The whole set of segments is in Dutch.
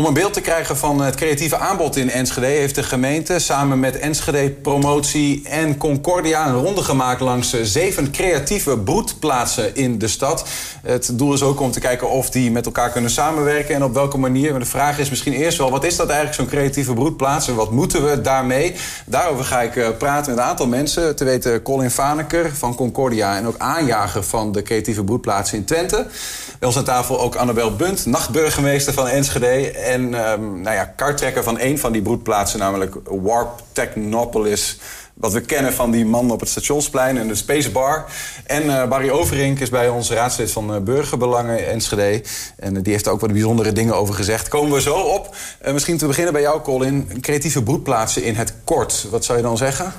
Om een beeld te krijgen van het creatieve aanbod in Enschede... heeft de gemeente samen met Enschede Promotie en Concordia... een ronde gemaakt langs zeven creatieve broedplaatsen in de stad. Het doel is ook om te kijken of die met elkaar kunnen samenwerken... en op welke manier. Maar de vraag is misschien eerst wel... wat is dat eigenlijk, zo'n creatieve broedplaats... en wat moeten we daarmee? Daarover ga ik eh, praten met een aantal mensen. Te weten Colin Vaneker van Concordia... en ook aanjager van de creatieve broedplaatsen in Twente. Bij ons aan tafel ook Annabel Bunt, nachtburgemeester van Enschede... en um, nou ja, kartrekker van een van die broedplaatsen, namelijk Warp Technopolis wat we kennen van die man op het stationsplein en de Space Bar. En uh, Barry Overink is bij ons raadslid van uh, Burgerbelangen Enschede. En uh, die heeft er ook wat bijzondere dingen over gezegd. Komen we zo op. misschien te beginnen bij jou, Colin. Creatieve broedplaatsen in het kort. Wat zou je dan zeggen?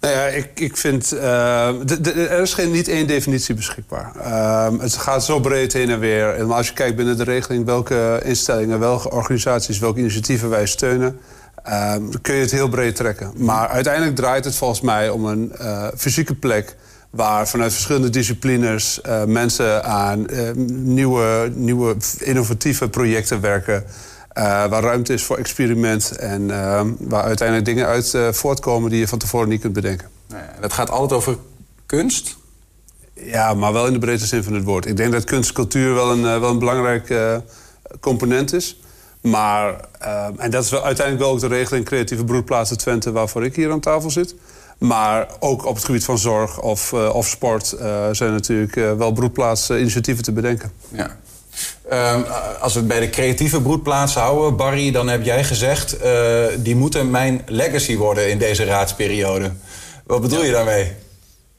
Nou ja, ik, ik vind... er is geen, niet één definitie beschikbaar. Ehm, het gaat zo breed heen en weer. En als je kijkt binnen de regeling welke instellingen, welke organisaties, welke initiatieven wij steunen... Dan kun je het heel breed trekken. Maar uiteindelijk draait het volgens mij om een uh, fysieke plek waar vanuit verschillende disciplines uh, mensen aan uh, nieuwe, nieuwe innovatieve projecten werken. Waar ruimte is voor experiment en ehm, waar uiteindelijk dingen uit voortkomen die je van tevoren niet kunt bedenken. dat gaat altijd over kunst? Ja, maar wel in de breedste zin van het woord. Ik denk dat kunst cultuur wel een, wel een belangrijk component is. Maar, uh, en dat is wel, uiteindelijk wel ook de regeling creatieve broedplaatsen Twente... waarvoor ik hier aan tafel zit. Maar ook op het gebied van zorg of, uh, of sport... Uh, zijn natuurlijk wel broedplaatsinitiatieven te bedenken. Ja. Um, als we het bij de creatieve broedplaatsen houden, Barry, dan heb jij gezegd... die moeten mijn legacy worden in deze raadsperiode. Wat bedoel ja. je daarmee?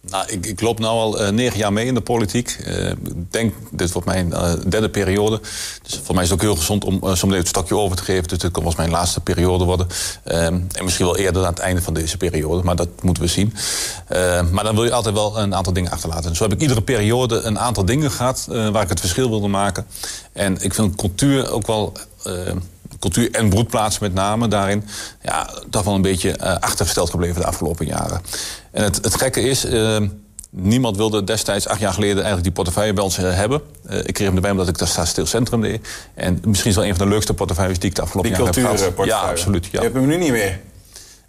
Nou, ik, loop nu al uh, negen jaar mee in de politiek. Uh, denk, dit wordt mijn uh, derde periode. Dus voor mij is het ook heel gezond om uh, zo'n het stokje over te geven. Dus dit kan wel mijn laatste periode worden. Ehm, en misschien wel eerder aan het einde van deze periode. Maar dat moeten we zien. Ehm, maar dan wil je altijd wel een aantal dingen achterlaten. zo heb ik iedere periode een aantal dingen gehad... waar ik het verschil wilde maken. En ik vind cultuur ook wel cultuur en broedplaatsen met name daarin... Ja, toch wel een beetje uh, achtergesteld gebleven de afgelopen jaren. En het, het gekke is... Uh, Niemand wilde destijds, acht jaar geleden, eigenlijk die portefeuille bij ons uh, hebben. Uh, ik kreeg hem erbij omdat ik daar Stil Centrum deed. En misschien is wel een van de leukste portefeuilles die ik de afgelopen jaren heb gehad. Ja, absoluut. Ja. Je hebt hem nu niet meer?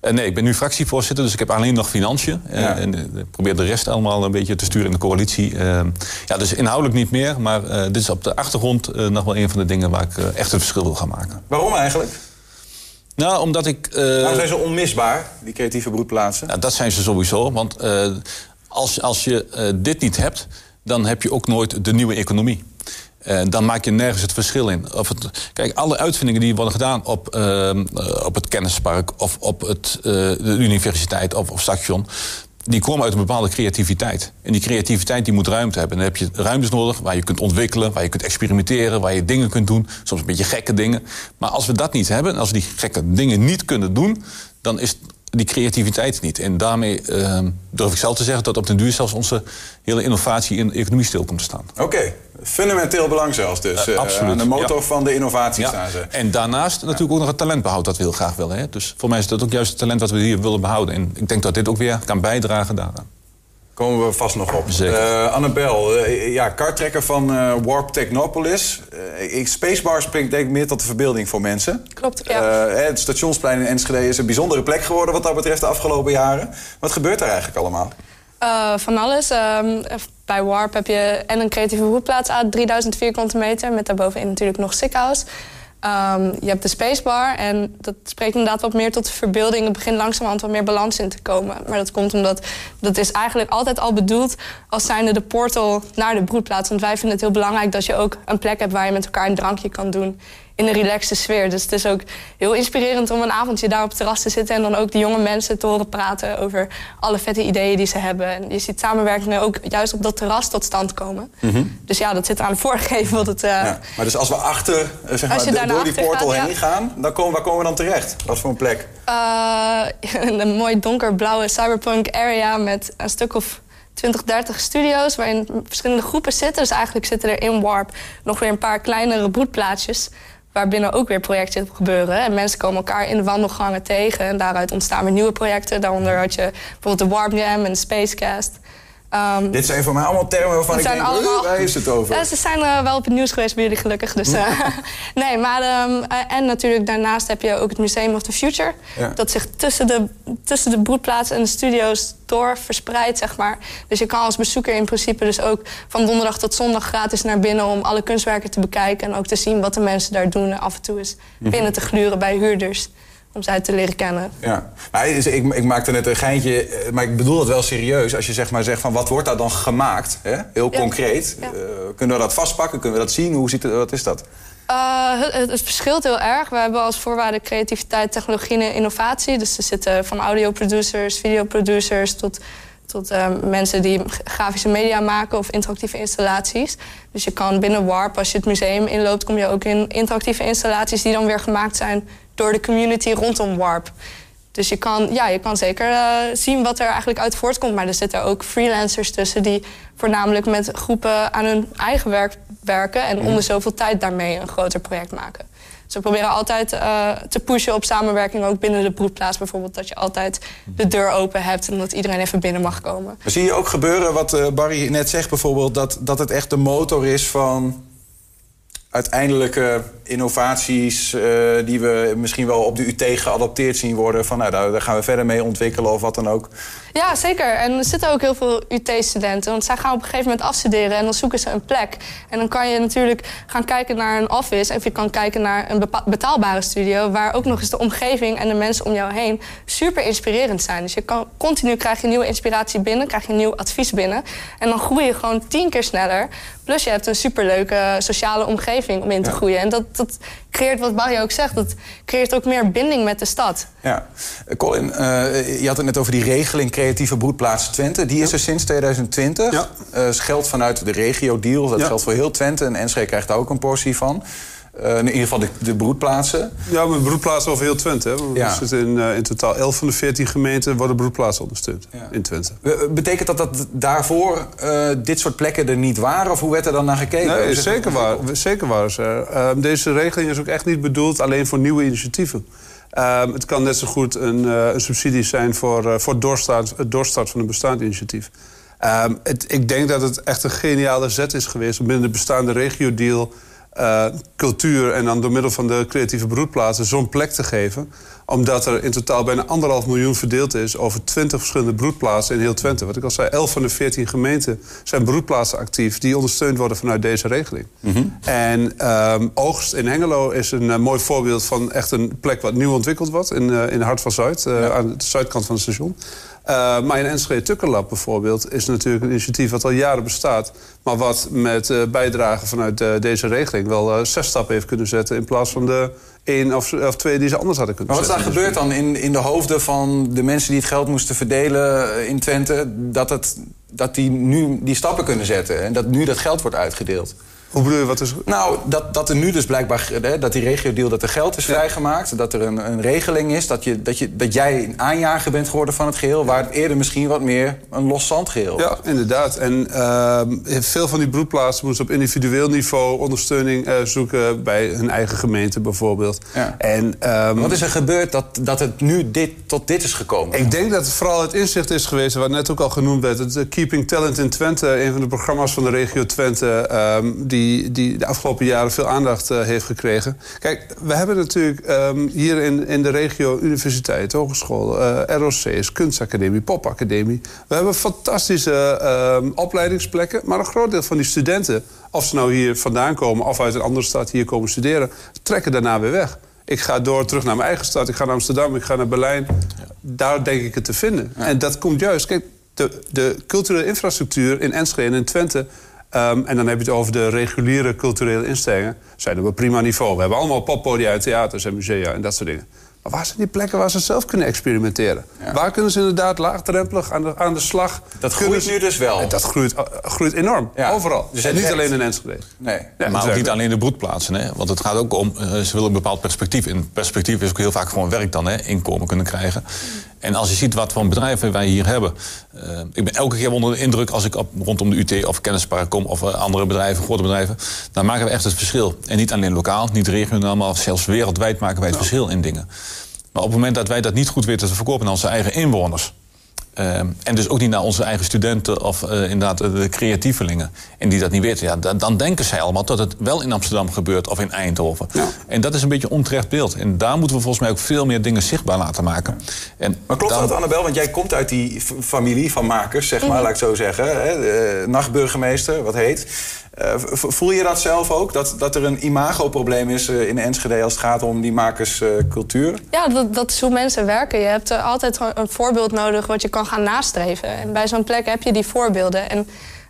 Uh, nee, ik ben nu fractievoorzitter, dus ik heb alleen nog financiën. Ja. en ik probeer de rest allemaal een beetje te sturen in de coalitie. ja, dus inhoudelijk niet meer, maar dit is op de achtergrond nog wel een van de dingen waar ik echt een verschil wil gaan maken. Waarom eigenlijk? Nou, omdat ik... Waarom zijn ze onmisbaar, die creatieve broedplaatsen? Nou, dat zijn ze sowieso, want als, als je uh, dit niet hebt, dan heb je ook nooit de nieuwe economie. Uh, dan maak je nergens het verschil in. Of kijk, alle uitvindingen die worden gedaan op, uh, op het kennispark... of op het, de universiteit of op station... die komen uit een bepaalde creativiteit. En die creativiteit die moet ruimte hebben. dan heb je ruimtes nodig waar je kunt ontwikkelen... waar je kunt experimenteren, waar je dingen kunt doen. Soms een beetje gekke dingen. Maar als we dat niet hebben, als we die gekke dingen niet kunnen doen... dan is die creativiteit niet. En daarmee uh, durf ik zelf te zeggen dat op den duur zelfs onze hele innovatie in de economie stil komt te staan. Oké, fundamenteel belang zelfs dus. Uh, absoluut. de motor van de innovatie ja. staan ze. En daarnaast natuurlijk ook nog het talentbehoud dat we heel graag willen. Hè? Dus voor mij is dat ook juist het talent dat we hier willen behouden. En ik denk dat dit ook weer kan bijdragen daaraan. Komen we vast nog op. Uh, Annabel, uh, ja, kartrekker van uh, Warp Technopolis. Spacebar springt denk ik meer tot de verbeelding voor mensen. Klopt, ja. het stationsplein in Enschede is een bijzondere plek geworden... wat dat betreft de afgelopen jaren. Wat gebeurt er eigenlijk allemaal? van alles. Ehm, bij Warp heb je en een creatieve broedplaats aan 3000 vierkante meter... met daarbovenin natuurlijk nog Sickhouse... Um, je hebt de spacebar en dat spreekt inderdaad wat meer tot de verbeelding. Er begint langzamerhand wat meer balans in te komen. Maar dat komt omdat dat is eigenlijk altijd al bedoeld als zijnde de portal naar de broedplaats. Want wij vinden het heel belangrijk dat je ook een plek hebt waar je met elkaar een drankje kan doen in een relaxte sfeer. Dus het is ook heel inspirerend om een avondje daar op het terras te zitten... en dan ook de jonge mensen te horen praten over alle vette ideeën die ze hebben. En je ziet samenwerkingen ook juist op dat terras tot stand komen. Mhm. Dus ja, dat zit aan de voorgegeven. Wat het, uh, ja. Maar dus als we achter, eh, zeg maar, door die portal heen gaan... Dan komen, waar komen we dan terecht? Wat voor een plek? Uh, een mooi donkerblauwe cyberpunk area met een stuk of 20, 30 studio's waarin verschillende groepen zitten. Dus eigenlijk zitten er in Warp nog weer een paar kleinere broedplaatsjes waarbinnen ook weer projecten gebeuren. En mensen komen elkaar in de wandelgangen tegen. En daaruit ontstaan weer nieuwe projecten. Daaronder had je bijvoorbeeld de Warp Jam en de Spacecast. Ehm, Dit zijn voor mij allemaal termen waarvan ik denk, allemaal- waar heeft het over? Ja, ze zijn eh, wel op het nieuws geweest bij jullie gelukkig. Dus, eh, nee, maar ehm, eh, en natuurlijk daarnaast heb je ook het Museum of the Future. Ja. Dat zich tussen de, tussen de broedplaatsen en de studio's door verspreidt, zeg maar. Dus je kan als bezoeker in principe dus ook van donderdag tot zondag gratis naar binnen om alle kunstwerken te bekijken en ook te zien wat de mensen daar doen. En af en toe eens Mhm. binnen te gluren bij huurders om zij te leren kennen. Ja, is- ik, ik maakte net een geintje, eh, maar ik bedoel het wel serieus. Als je zeg maar zegt van wat wordt daar dan gemaakt, hè? heel Ja. concreet. Ja. Eh, kunnen we dat vastpakken? Kunnen we dat zien? Hoe ziet het, wat is dat? Uh, het, het verschilt heel erg. We hebben als voorwaarde creativiteit, technologie en innovatie. Dus er zitten van audioproducers, videoproducers tot, tot eh, mensen die grafische media maken of interactieve installaties. Dus je kan binnen Warp, als je het museum inloopt, kom je ook in interactieve installaties die dan weer gemaakt zijn door de community rondom Warp. Dus je kan, ja, je kan zeker eh, zien wat er eigenlijk uit voortkomt. Maar er zitten ook freelancers tussen die voornamelijk met groepen aan hun eigen werk werken. En om de zoveel tijd daarmee een groter project maken. Dus we proberen altijd eh, te pushen op samenwerking, ook binnen de broedplaats bijvoorbeeld. Dat je altijd de deur open hebt en dat iedereen even binnen mag komen. Zie je ook gebeuren wat eh, Barry net zegt bijvoorbeeld... Dat, dat het echt de motor is van uiteindelijke innovaties... eh, die we misschien wel op de UT geadopteerd zien worden... van nou, daar, gaan we verder mee ontwikkelen of wat dan ook. Ja, zeker. En er zitten ook heel veel UT-studenten. Want zij gaan op een gegeven moment afstuderen en dan zoeken ze een plek. En dan kan je natuurlijk gaan kijken naar een office. Of je kan kijken naar een betaalbare studio. Waar ook nog eens de omgeving en de mensen om jou heen super inspirerend zijn. Dus je kan continu krijg je nieuwe inspiratie binnen, krijg je nieuw advies binnen. En dan groei je gewoon tien keer sneller. Plus je hebt een superleuke sociale omgeving om in te Ja. groeien. En dat, dat creëert, wat Barry ook zegt, dat creëert ook meer binding met de stad. Ja. Eh, Colin, eh, je had het net over die regeling creatieve broedplaats Twente. Die is er sinds 2020. Ja. Eh, is geld vanuit de regio-deal. Dat Ja. geldt voor heel Twente. En Enschede krijgt daar ook een portie van. Eh, in ieder geval de, de broedplaatsen. Ja, met broedplaatsen over heel Twente. Hè? Want Ja. Er zitten in, eh, in totaal 11 van de 14 gemeenten worden broedplaatsen ondersteund Ja. in Twente. Eh, Betekent dat dat daarvoor dit soort plekken er niet waren? Of hoe werd er dan naar gekeken? Nee, zit- zeker waar. Zeker waar is er. Ehm, deze regeling is ook echt niet bedoeld alleen voor nieuwe initiatieven. Ehm, het kan net zo goed een, een subsidie zijn voor, voor doorstart, het doorstart van een bestaand initiatief. Ehm, het, ik denk dat het echt een geniale zet is geweest om binnen de bestaande regio-deal eh, cultuur en dan door middel van de creatieve broedplaatsen zo'n plek te geven. Omdat er in totaal bijna anderhalf miljoen verdeeld is over twintig verschillende broedplaatsen in heel Twente. Wat ik al zei, 11 van de 14 gemeenten zijn broedplaatsen actief die ondersteund worden vanuit deze regeling. En ehm, Oogst in Hengelo is een eh, mooi voorbeeld van echt een plek wat nieuw ontwikkeld wordt in, eh, in Hart van Zuid, aan de zuidkant van het station. Uh, maar in Enschede Tukkerlab bijvoorbeeld is natuurlijk een initiatief wat al jaren bestaat. Maar wat met uh, bijdrage vanuit uh, deze regeling wel uh, zes stappen heeft kunnen zetten. In plaats van de één of, of twee die ze anders hadden kunnen Maar wat is zetten. daar gebeurd dan in, in de hoofden van de mensen die het geld moesten verdelen eh, in Twente? Dat, het, dat die nu die stappen kunnen zetten en dat nu dat geld wordt uitgedeeld? Hoe bedoel je, wat is... Nou, dat, dat er nu dus blijkbaar, hè, dat die regio-deal, dat er geld is vrijgemaakt. Dat er een, een regeling is, dat, je, dat, je, dat jij een aanjager bent geworden van het geheel. Waar het eerder misschien wat meer een los zandgeheel Ja, inderdaad. En ehm, veel van die broedplaatsen moesten op individueel niveau ondersteuning eh, zoeken bij hun eigen gemeente bijvoorbeeld. Ja. En, ehm, Wat is er gebeurd dat, dat het nu dit, tot dit is gekomen? Ik denk dat het vooral het inzicht is geweest, wat net ook al genoemd werd. Het eh, Keeping Talent in Twente, een van de programma's van de regio Twente, ehm, die, die de afgelopen jaren veel aandacht eh, heeft gekregen. Kijk, we hebben natuurlijk ehm, hier in, in de regio universiteit, hogeschool, eh, ROC's, kunstacademie, popacademie. We hebben fantastische ehm, opleidingsplekken, maar een groot deel van die studenten, of ze nou hier vandaan komen of uit een andere stad hier komen studeren, trekken daarna weer weg. Ik ga door terug naar mijn eigen stad. Ik ga naar Amsterdam, ik ga naar Berlijn. Daar denk ik het te vinden. En dat komt juist... Kijk, de, de culturele infrastructuur in Enschede en in Twente... Um, en dan heb je het over de reguliere culturele instellingen... zijn op een prima niveau. We hebben allemaal poppodia theaters en musea en dat soort dingen. Maar waar zijn die plekken waar ze zelf kunnen experimenteren? Ja. Waar kunnen ze inderdaad laagdrempelig aan de, aan de slag? Dat groeit ze- nu dus wel. En Dat groeit, uh, groeit enorm, Ja. overal. Dus en niet alleen in Enschede. Nee. Maar ook niet alleen de broedplaatsen. Hè? Want het gaat ook om, eh, ze willen een bepaald perspectief. In perspectief is ook heel vaak gewoon werk dan, hè? inkomen kunnen krijgen. En als je ziet wat voor bedrijven wij hier hebben. eh, ik ben elke keer onder de indruk als ik op, rondom de UT of Kennispark kom... of eh, andere bedrijven, grote bedrijven. Dan maken we echt het verschil. En niet alleen lokaal, niet regionaal, maar zelfs wereldwijd maken wij het verschil in dingen. Maar op het moment dat wij dat niet goed weten te verkopen aan onze eigen inwoners... Ehm, en dus ook niet naar onze eigen studenten of uh, inderdaad de creatievelingen. En die dat niet weten. Ja, dan, dan, denken zij allemaal dat het wel in Amsterdam gebeurt of in Eindhoven. Ja. En dat is een beetje een onterecht beeld. En daar moeten we volgens mij ook veel meer dingen zichtbaar laten maken. En maar klopt dan... dat, Annabel? Want jij komt uit die familie van makers, zeg maar, laat ik zo zeggen. Hè? nachtburgemeester, wat heet. Uh, voel je dat zelf ook? Dat, dat er een imagoprobleem is uh, in Enschede als het gaat om die makerscultuur? Uh, ja, dat, dat is hoe mensen werken. Je hebt altijd een voorbeeld nodig wat je kan gaan nastreven. En bij zo'n plek heb je die voorbeelden. En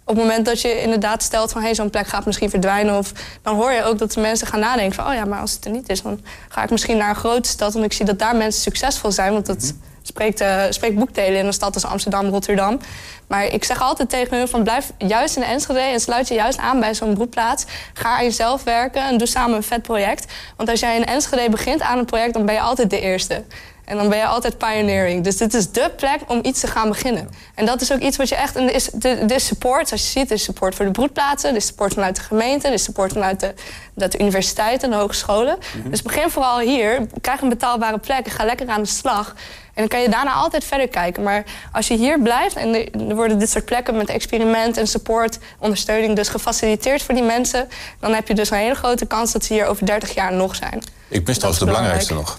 op het moment dat je inderdaad stelt van... hey, zo'n plek gaat misschien verdwijnen... Of, dan hoor je ook dat de mensen gaan nadenken van... oh ja, maar als het er niet is, dan ga ik misschien naar een grote stad... want ik zie dat daar mensen succesvol zijn. Want dat mhm. Spreekt, uh, spreekt boekdelen in een stad als Amsterdam, Rotterdam. Maar ik zeg altijd tegen hun van blijf juist in Enschede... en sluit je juist aan bij zo'n broedplaats. Ga aan jezelf werken en doe samen een vet project. Want als jij in Enschede begint aan een project... dan ben je altijd de eerste. En dan ben je altijd pioneering. Dus dit is dé plek om iets te gaan beginnen. En dat is ook iets wat je echt... En is, de, de support, zoals je ziet, is support voor de broedplaatsen... is support vanuit de gemeente, is support vanuit de, de universiteiten en de hogescholen. Mhm. Dus begin vooral hier, krijg een betaalbare plek... en ga lekker aan de slag... En dan kan je daarna altijd verder kijken. Maar als je hier blijft en er worden dit soort plekken met experiment en support, ondersteuning dus gefaciliteerd voor die mensen, dan heb je dus een hele grote kans dat ze hier over 30 jaar nog zijn. Ik mis trouwens de belangrijkste nog.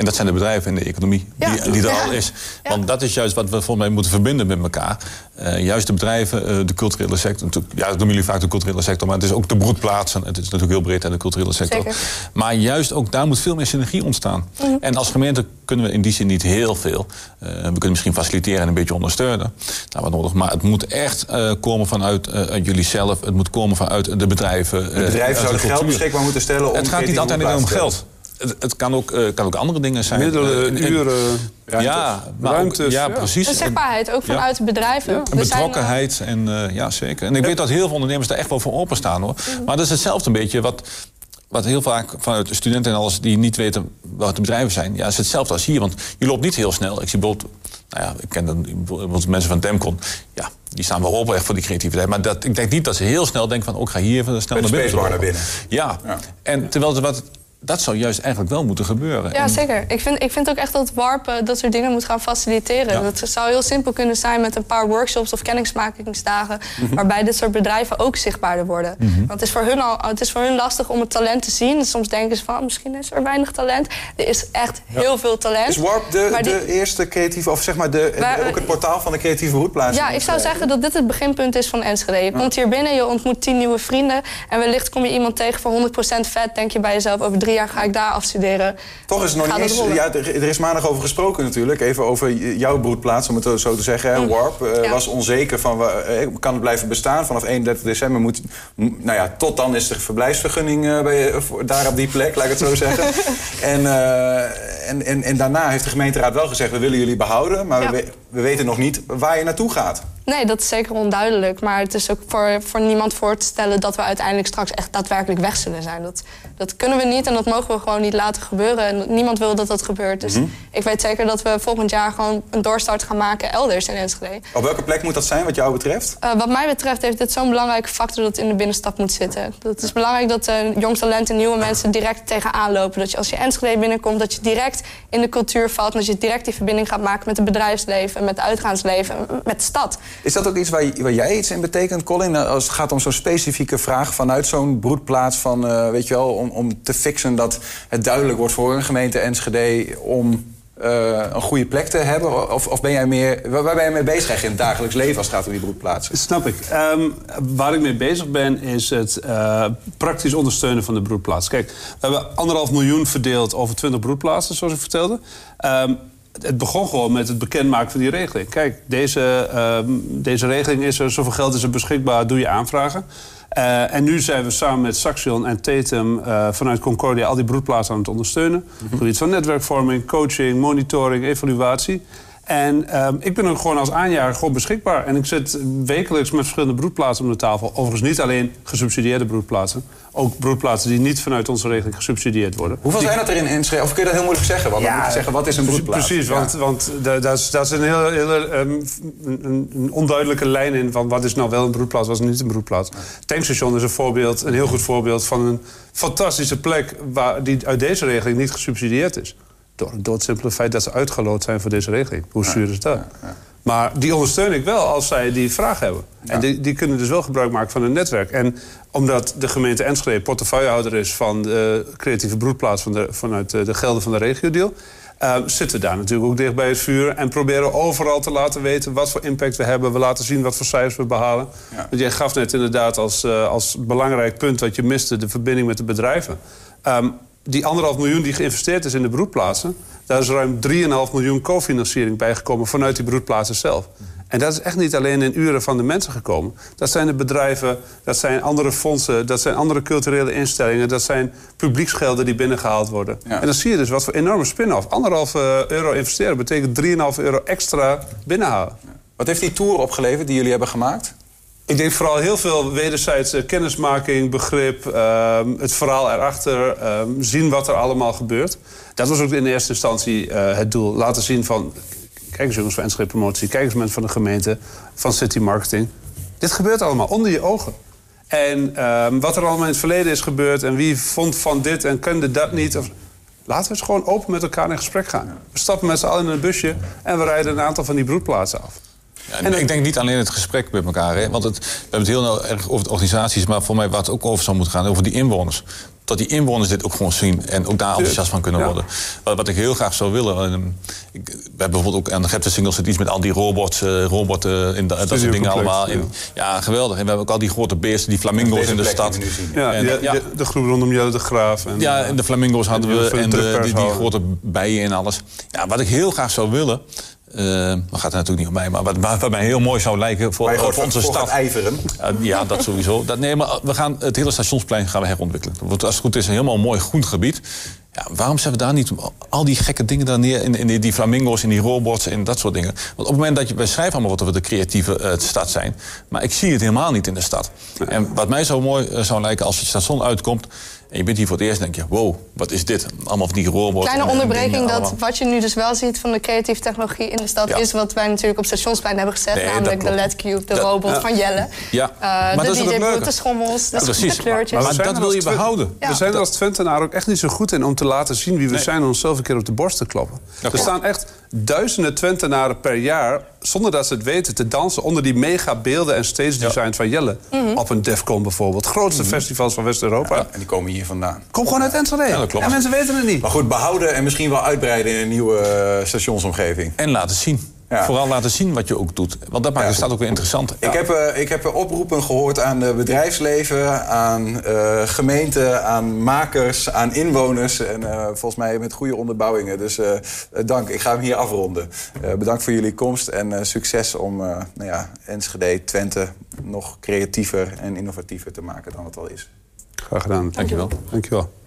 En dat zijn de bedrijven en de economie die, die er al is. Want dat is juist wat we volgens mij moeten verbinden met elkaar. Uh, juist de bedrijven, uh, de culturele sector. Ja, dat noemen jullie vaak de culturele sector, maar het is ook de broedplaatsen. Het is natuurlijk heel breed aan de culturele sector. Zeker. Maar juist ook daar moet veel meer synergie ontstaan. Mhm. En als gemeente kunnen we in die zin niet heel veel. Uh, we kunnen misschien faciliteren en een beetje ondersteunen. Nou, wat nodig. Maar het moet echt komen vanuit jullie zelf. Het moet komen vanuit de bedrijven. De bedrijven zouden geld beschikbaar moeten stellen om Het gaat niet altijd om geld het, het kan, ook, uh, kan ook andere dingen zijn. Middelen, uh, uren, ja, ruimtes. ja, precies. En zichtbaarheid, ook vanuit ja. bedrijven. Ja. Betrokkenheid, zijn, en, uh, ja, zeker. En ik weet dat heel veel ondernemers daar echt wel voor openstaan. hoor. Mhm. Maar dat is hetzelfde een beetje wat wat heel vaak vanuit de studenten en alles die niet weten wat de bedrijven zijn, ja, is hetzelfde als hier. Want je loopt niet heel snel. Ik zie bijvoorbeeld, nou ja, ik ken dan bijvoorbeeld mensen van Demcon. Ja, die staan wel op echt voor die creativiteit. Maar dat, ik denk niet dat ze heel snel denken van, ook oh, ga hier even snel naar binnen. naar binnen. Ja. ja. En terwijl ze wat dat zou juist eigenlijk wel moeten gebeuren. Ja, zeker. Ik vind, ik vind ook echt dat warpen dat soort dingen moet gaan faciliteren. Dat zou heel simpel kunnen zijn met een paar workshops of kennismakingsdagen... Mhm. waarbij dit soort bedrijven ook zichtbaarder worden. Mhm. Want het is, voor hun al, het is voor hun lastig om het talent te zien. Soms denken ze van, misschien is er weinig talent. Er is echt heel veel talent. Is Warp de, de eerste creatieve, of zeg maar de, ook het portaal van de creatieve roetplaats? Ja, ik zou zeggen dat dit het beginpunt is van Enschede. Je komt hier binnen, je ontmoet tien nieuwe vrienden... en wellicht kom je iemand tegen voor 100% vet... denk je bij jezelf over drie jaar ga ik daar afstuderen. Toch is het nog niet eens... Ja, er is maandag over gesproken natuurlijk. Even over jouw broedplaats, om het zo te zeggen. Mm. Warp uh, was onzeker van... Uh, kan het blijven bestaan? Vanaf 31 december moet... Nou ja, tot dan is de verblijfsvergunning uh, bij, daar op die plek, laat ik het zo zeggen. en, en, en, en, daarna heeft de gemeenteraad wel gezegd... we willen jullie behouden, maar we, we weten nog niet waar je naartoe gaat. Nee, dat is zeker onduidelijk. Maar het is ook voor, voor niemand voor te stellen dat we uiteindelijk straks echt daadwerkelijk weg zullen zijn. Dat, dat kunnen we niet en dat mogen we gewoon niet laten gebeuren. En niemand wil dat dat gebeurt. Dus mhm. ik weet zeker dat we volgend jaar gewoon een doorstart gaan maken elders in Enschede. Op welke plek moet dat zijn, wat jou betreft? Uh, wat mij betreft heeft dit zo'n belangrijke factor dat het in de binnenstad moet zitten. Het is belangrijk dat uh, jong talent en nieuwe mensen direct tegenaan lopen. Dat je als je Enschede binnenkomt, dat je direct in de cultuur valt. En dat je direct die verbinding gaat maken met het bedrijfsleven, met het uitgaansleven, met de stad. Is dat ook iets waar, waar jij iets in betekent, Colin? Nou, als het gaat om zo'n specifieke vraag vanuit zo'n broedplaats van, uh, weet je wel, om, om te fixen dat het duidelijk wordt voor een gemeente Enschede om uh, een goede plek te hebben? Of, of ben jij meer, waar, ben je mee bezig in het dagelijks leven als het gaat om die broedplaatsen? Snap ik. Um, waar ik mee bezig ben is het uh, praktisch ondersteunen van de broedplaats. Kijk, we hebben anderhalf miljoen verdeeld over 20 broedplaatsen, zoals ik vertelde. Um, het begon gewoon met het bekendmaken van die regeling. Kijk, deze, uh, deze regeling is er, zoveel geld is er beschikbaar, doe je aanvragen. Uh, en nu zijn we samen met Saxion en Tatum uh, vanuit Concordia al die broedplaatsen aan het ondersteunen. Op mm gebied van netwerkvorming, coaching, monitoring, evaluatie. En ehm, ik ben ook gewoon als aanjager gewoon beschikbaar. En ik zit wekelijks met verschillende broedplaatsen om de tafel. Overigens niet alleen gesubsidieerde broedplaatsen. Ook broedplaatsen die niet vanuit onze regeling gesubsidieerd worden. Hoeveel zijn dat er in Enschede? Of kun je dat heel moeilijk zeggen? Want ja, dan moet je zeggen, wat is een broedplaats? Precies, want, want dat, is, dat is een heel, heel um, een, een, onduidelijke lijn in... van wat is nou wel een broedplaats, wat is niet een broedplaats. Tankstation is een voorbeeld, een heel goed voorbeeld... van een fantastische plek waar, die uit deze regeling niet gesubsidieerd is. Door, het simpele feit dat ze uitgeloot zijn voor deze regeling. Hoe zuur is dat? Maar die ondersteun ik wel als zij die vraag hebben. En die, die kunnen dus wel gebruik maken van een netwerk. En omdat de gemeente Enschede portefeuillehouder is van de creatieve broedplaats van de, vanuit de gelden van de regio-deal. Uh, zitten we daar natuurlijk ook dicht bij het vuur. En proberen overal te laten weten wat voor impact we hebben. We laten zien wat voor cijfers we behalen. Ja. Want jij gaf net inderdaad als, uh, als belangrijk punt wat je miste... de verbinding met de bedrijven. Um, die anderhalf miljoen die geïnvesteerd is in de broedplaatsen... daar is ruim 3,5 miljoen cofinanciering bijgekomen vanuit die broedplaatsen zelf. En dat is echt niet alleen in uren van de mensen gekomen. Dat zijn de bedrijven, dat zijn andere fondsen... dat zijn andere culturele instellingen... dat zijn publieksgelden die binnengehaald worden. En dan zie je dus wat voor enorme spin-off. Anderhalf uh, euro investeren betekent 3,5 euro extra binnenhalen. Wat heeft die tour opgeleverd die jullie hebben gemaakt? Ik denk vooral heel veel wederzijdse kennismaking, begrip, uh, het verhaal erachter, uh, zien wat er allemaal gebeurt. Dat was ook in eerste instantie uh, het doel. Laten zien van, kijk eens jongens van Enschede Promotie, kijk eens mensen van de gemeente, van City Marketing. Dit gebeurt allemaal onder je ogen. En ehm, wat er allemaal in het verleden is gebeurd en wie vond van dit en kende dat niet. Of, laten we eens gewoon open met elkaar in gesprek gaan. We stappen met z'n allen in een busje en we rijden een aantal van die broedplaatsen af. Ja, en ik denk niet alleen het gesprek met elkaar. Hè, want het, we hebben het heel nou erg over de organisaties... maar voor mij waar het ook over zou moeten gaan, over die inwoners. Dat die inwoners dit ook gewoon zien en ook daar enthousiast van kunnen worden. Wat, wat, ik heel graag zou willen... Um, ik, we hebben bijvoorbeeld ook aan de Gepte Singles iets met al die robots, uh, robotten en dat soort dingen allemaal. Ja. Ja, geweldig. En we hebben ook al die grote beesten, die flamingo's in de stad. Ja, en, ja, de, de groep rondom Jelle de Graaf. En, ja, en de flamingo's hadden we en de, die, die grote bijen en alles. Ja, wat ik heel graag zou willen... Uh, dat gaat er natuurlijk niet om mij, maar wat, wat, mij heel mooi zou lijken voor, voor, onze voor stad. ijveren. Uh, ja, dat sowieso. Dat, nee, maar we gaan het hele stationsplein gaan we herontwikkelen. Want als het goed is, een helemaal mooi groen gebied. Ja, waarom zetten we daar niet al die gekke dingen daar neer? In, in die, die, flamingo's, in die robots en dat soort dingen. Want op het moment dat je... Wij schrijven allemaal wat we de creatieve uh, stad zijn. Maar ik zie het helemaal niet in de stad. En wat mij zo mooi zou lijken als het station uitkomt... En je bent hier voor het eerst en denk je, wow, wat is dit? Allemaal van die robots. Kleine onderbreking, dat wat je nu dus wel ziet van de creatieve technologie in de stad... Ja. is wat wij natuurlijk op stationsplein hebben gezet. Nee, namelijk de LED-cube, de dat, robot ja. van Jelle. Ja. Uh, maar de DJ-boot, de schommels, de, ja, precies. de kleurtjes. Maar, maar dat wil je behouden. We zijn er als Twentenaar ook echt niet zo goed in om te laten zien wie we nee. zijn... en onszelf een keer op de borst te kloppen. Er staan echt duizenden Twentenaren per jaar... zonder dat ze het weten, te dansen onder die mega beelden en stage design van Jelle. Mm -hmm. Op een Defcon bijvoorbeeld. Grootste mm -hmm. festivals van West-Europa. en die komen hier vandaan. Kom gewoon uit Enschede. Ja, dat klopt. En mensen weten het niet. Maar goed, behouden en misschien wel uitbreiden in een nieuwe uh, stationsomgeving. En laten zien. Ja. Vooral laten zien wat je ook doet. Want dat maakt ja, de stad ook weer interessant. Ik, heb, uh, ik heb oproepen gehoord aan het bedrijfsleven, aan uh, gemeenten, aan makers, aan inwoners. En uh, volgens mij met goede onderbouwingen. Dus dank. Ik ga hem hier afronden. bedankt voor jullie komst en succes om nou ja, Enschede, Twente nog creatiever en innovatiever te maken dan het al is. Graag gedaan. Dankjewel. Dankjewel.